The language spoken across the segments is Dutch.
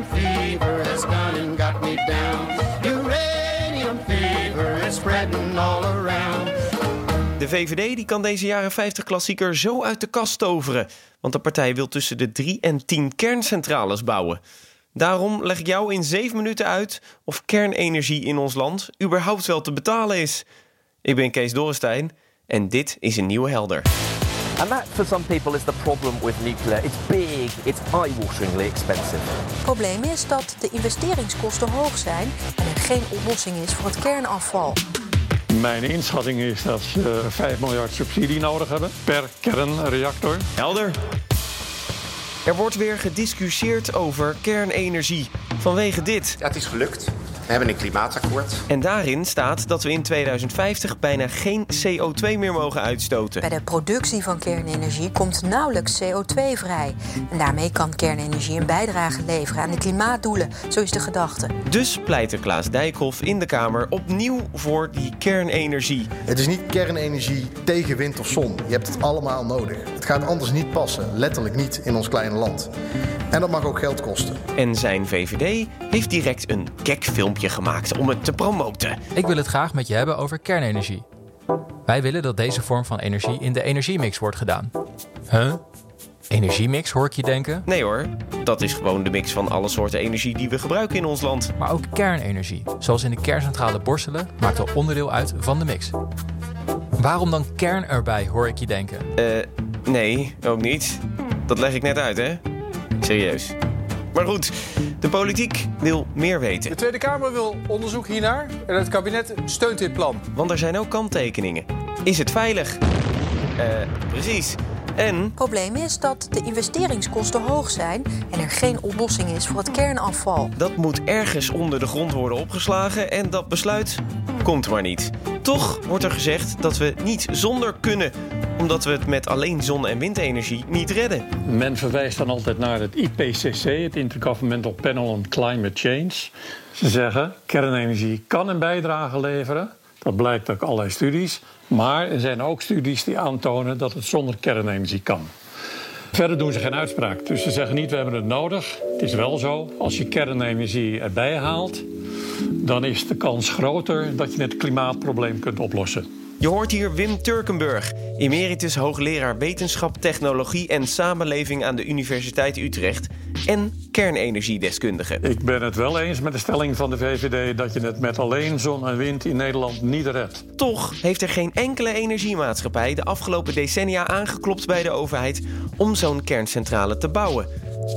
Fever has gone and got me down. Uranium fever is spreading all around. De VVD die kan deze jaren 50 klassieker zo uit de kast toveren. Want de partij wil tussen de 3 en 10 kerncentrales bouwen. Daarom leg ik jou in 7 minuten uit of kernenergie in ons land überhaupt wel te betalen is. Ik ben Kees Dorrestein en dit is een nieuwe helder. And that, for some people, is the problem with nuclear. It's big, it's eye-wateringly expensive. Het probleem is dat de investeringskosten hoog zijn en er geen oplossing is voor het kernafval. Mijn inschatting is dat ze 5 miljard subsidie nodig hebben per kernreactor. Helder. Er wordt weer gediscussieerd over kernenergie. Vanwege dit. Ja, het is gelukt. We hebben een klimaatakkoord. En daarin staat dat we in 2050 bijna geen CO2 meer mogen uitstoten. Bij de productie van kernenergie komt nauwelijks CO2 vrij. En daarmee kan kernenergie een bijdrage leveren aan de klimaatdoelen, zo is de gedachte. Dus pleitte Klaas Dijkhoff in de Kamer opnieuw voor die kernenergie. Het is niet kernenergie tegen wind of zon. Je hebt het allemaal nodig. Het gaat anders niet passen, letterlijk niet in ons kleine land. En dat mag ook geld kosten. En zijn VVD heeft direct een gek filmpje gemaakt om het te promoten. Ik wil het graag met je hebben over kernenergie. Wij willen dat deze vorm van energie in de energiemix wordt gedaan. Huh? Energiemix hoor ik je denken? Nee hoor, dat is gewoon de mix van alle soorten energie die we gebruiken in ons land. Maar ook kernenergie, zoals in de kerncentrale Borselen, maakt al onderdeel uit van de mix. Waarom dan kern erbij, hoor ik je denken? Eh, nee, ook niet. Dat leg ik net uit, hè? Serieus. Maar goed, de politiek wil meer weten. De Tweede Kamer wil onderzoek hiernaar en het kabinet steunt dit plan. Want er zijn ook kanttekeningen. Is het veilig? Eh, precies. En Het probleem is dat de investeringskosten hoog zijn en er geen oplossing is voor het kernafval. dat moet ergens onder de grond worden opgeslagen en dat besluit komt maar niet. Toch wordt er gezegd dat we niet zonder kunnen, omdat we het met alleen zon- en windenergie niet redden. Men verwijst dan altijd naar het IPCC, het Intergovernmental Panel on Climate Change. Ze zeggen kernenergie kan een bijdrage leveren. Dat blijkt uit allerlei studies. Maar er zijn ook studies die aantonen dat het zonder kernenergie kan. Verder doen ze geen uitspraak. Dus ze zeggen niet we hebben het nodig. Het is wel zo, als je kernenergie erbij haalt... dan is de kans groter dat je het klimaatprobleem kunt oplossen. Je hoort hier Wim Turkenburg, emeritus hoogleraar wetenschap, technologie en samenleving aan de Universiteit Utrecht en kernenergiedeskundige. Ik ben het wel eens met de stelling van de VVD dat je het met alleen zon en wind in Nederland niet redt. Toch heeft er geen enkele energiemaatschappij de afgelopen decennia aangeklopt bij de overheid om zo'n kerncentrale te bouwen.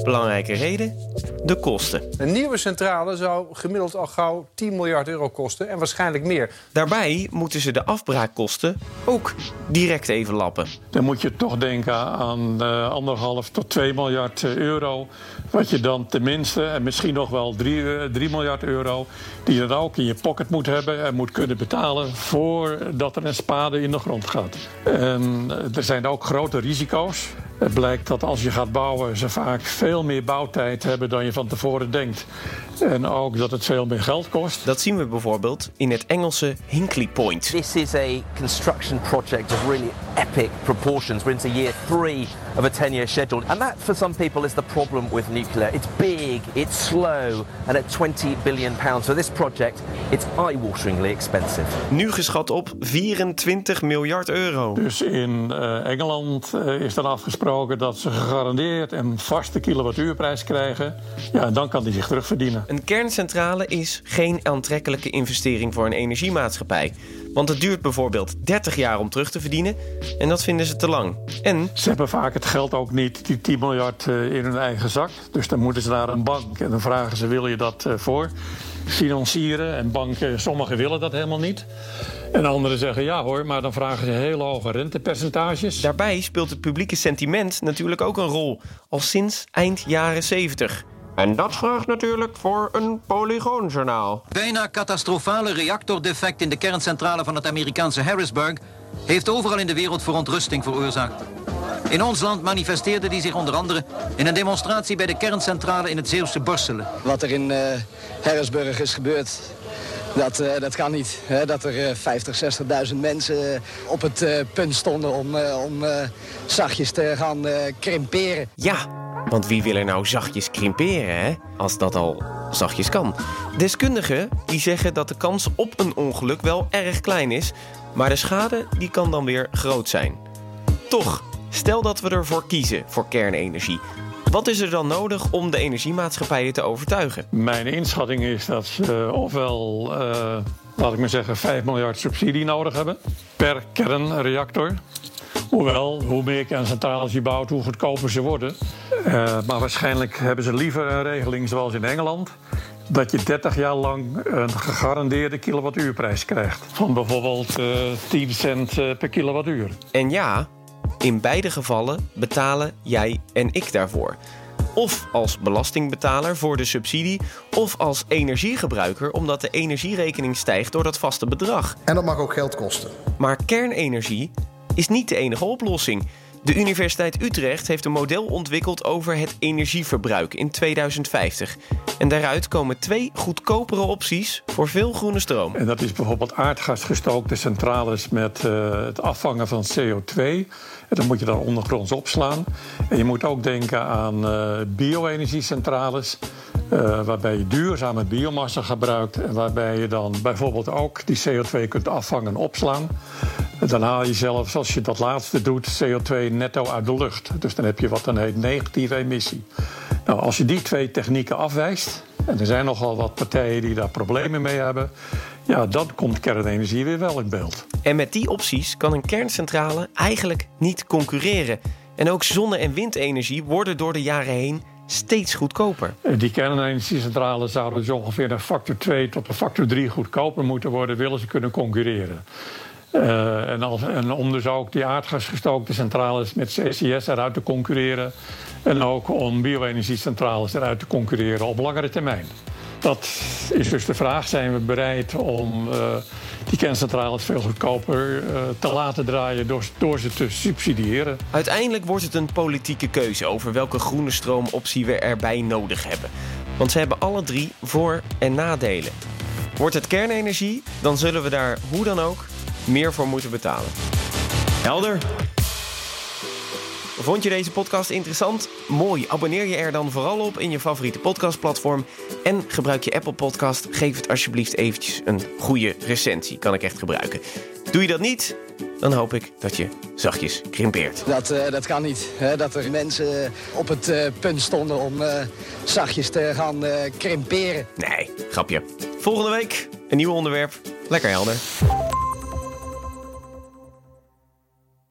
Belangrijke reden? De kosten. Een nieuwe centrale zou gemiddeld al gauw 10 miljard euro kosten en waarschijnlijk meer. Daarbij moeten ze de afbraakkosten ook direct even lappen. Dan moet je toch denken aan eh, anderhalf tot 2 miljard eh, euro. Wat je dan tenminste, en misschien nog wel 3, 3 miljard euro... die je dan ook in je pocket moet hebben en moet kunnen betalen... voordat er een spade in de grond gaat. En eh, er zijn ook grote risico's. Het blijkt dat als je gaat bouwen, ze vaak veel meer bouwtijd hebben dan je van tevoren denkt. En ook dat het veel meer geld kost. Dat zien we bijvoorbeeld in het Engelse Hinkley Point. This is a construction project of really epic proportions. We're into year three of a 10 year schedule. And that, for some people, is the problem with nuclear. It's big, it's slow, and at 20 billion pounds for this project, it's eye wateringly expensive. Nu geschat op 24 miljard euro. Dus in eh, Engeland eh, is dan afgesproken dat ze gegarandeerd een vaste kilowattuurprijs krijgen. Ja, en dan kan die zich terugverdienen. Een kerncentrale is geen aantrekkelijke investering voor een energiemaatschappij. Want het duurt bijvoorbeeld 30 jaar om terug te verdienen en dat vinden ze te lang. En Ze hebben vaak het geld ook niet, die 10 miljard, eh, in hun eigen zak. Dus dan moeten ze naar een bank en dan vragen ze: wil je dat eh, voor financieren? En banken, sommigen willen dat helemaal niet. En anderen zeggen ja hoor, maar dan vragen ze hele hoge rentepercentages. daarbij speelt het publieke sentiment natuurlijk ook een rol, al sinds eind jaren 70. En dat vraagt natuurlijk voor een polygoonjournaal. Bijna catastrofale reactordefect in de kerncentrale van het Amerikaanse Harrisburg heeft overal in de wereld verontrusting veroorzaakt. In ons land manifesteerde die zich onder andere in een demonstratie bij de kerncentrale in het Zeeuwse Borselen. Wat er in eh, Harrisburg is gebeurd, dat, eh, dat kan niet. Hè? Dat er eh, 50, 60.000 mensen eh, op het eh, punt stonden om, eh, om eh, zachtjes te gaan eh, krimperen. Ja, Want wie wil er nou zachtjes krimperen, hè? Als dat al zachtjes kan. Deskundigen die zeggen dat de kans op een ongeluk wel erg klein is, maar de schade die kan dan weer groot zijn. Toch, stel dat we ervoor kiezen voor kernenergie. Wat is er dan nodig om de energiemaatschappijen te overtuigen? Mijn inschatting is dat ze ofwel, uh, laat ik maar zeggen, 5 miljard subsidie nodig hebben per kernreactor. Hoewel, hoe meer kerncentrales je bouwt, hoe goedkoper ze worden. Uh, maar waarschijnlijk hebben ze liever een regeling zoals in Engeland. Dat je 30 jaar lang een gegarandeerde kilowattuurprijs krijgt. Van bijvoorbeeld uh, 10 cent per kilowattuur. En ja, in beide gevallen betalen jij en ik daarvoor. Of als belastingbetaler voor de subsidie, of als energiegebruiker omdat de energierekening stijgt door dat vaste bedrag. En dat mag ook geld kosten. Maar kernenergie is niet de enige oplossing. De Universiteit Utrecht heeft een model ontwikkeld over het energieverbruik in 2050. En daaruit komen twee goedkopere opties voor veel groene stroom. En dat is bijvoorbeeld aardgasgestookte centrales met uh, het afvangen van CO2. En dan moet je dan ondergronds opslaan. En je moet ook denken aan uh, bio-energiecentrales. Uh, waarbij je duurzame biomassa gebruikt en waarbij je dan bijvoorbeeld ook die CO2 kunt afvangen en opslaan. Dan haal je zelfs, als je dat laatste doet, CO2 netto uit de lucht. Dus dan heb je wat dan heet negatieve emissie. Nou, als je die twee technieken afwijst, en er zijn nogal wat partijen die daar problemen mee hebben, ja, dan komt kernenergie weer wel in beeld. En met die opties kan een kerncentrale eigenlijk niet concurreren. En ook zonne- en windenergie worden door de jaren heen steeds goedkoper. Die kernenergiecentrales zouden dus ongeveer een factor 2 tot een factor 3 goedkoper moeten worden, willen ze kunnen concurreren. Uh, en, als, om dus ook die aardgasgestookte centrales met CCS eruit te concurreren. En ook om bio-energiecentrales eruit te concurreren op langere termijn. Dat is dus de vraag: zijn we bereid om uh, die kerncentrales veel goedkoper uh, te laten draaien door, door, ze te subsidiëren? Uiteindelijk wordt het een politieke keuze over welke groene stroomoptie we erbij nodig hebben. Want ze hebben alle drie voor- en nadelen. Wordt het kernenergie, dan zullen we daar hoe dan ook meer voor moeten betalen. Helder. Vond je deze podcast interessant? Mooi, abonneer je er dan vooral op in je favoriete podcastplatform. En gebruik je Apple Podcast. Geef het alsjeblieft eventjes een goede recensie. Kan ik echt gebruiken. Doe je dat niet? Dan hoop ik dat je zachtjes krimpeert. Dat, uh, dat kan niet. Hè? Dat er mensen op het uh, punt stonden om uh, zachtjes te gaan krimperen. Nee, grapje. Volgende week een nieuw onderwerp. Lekker helder.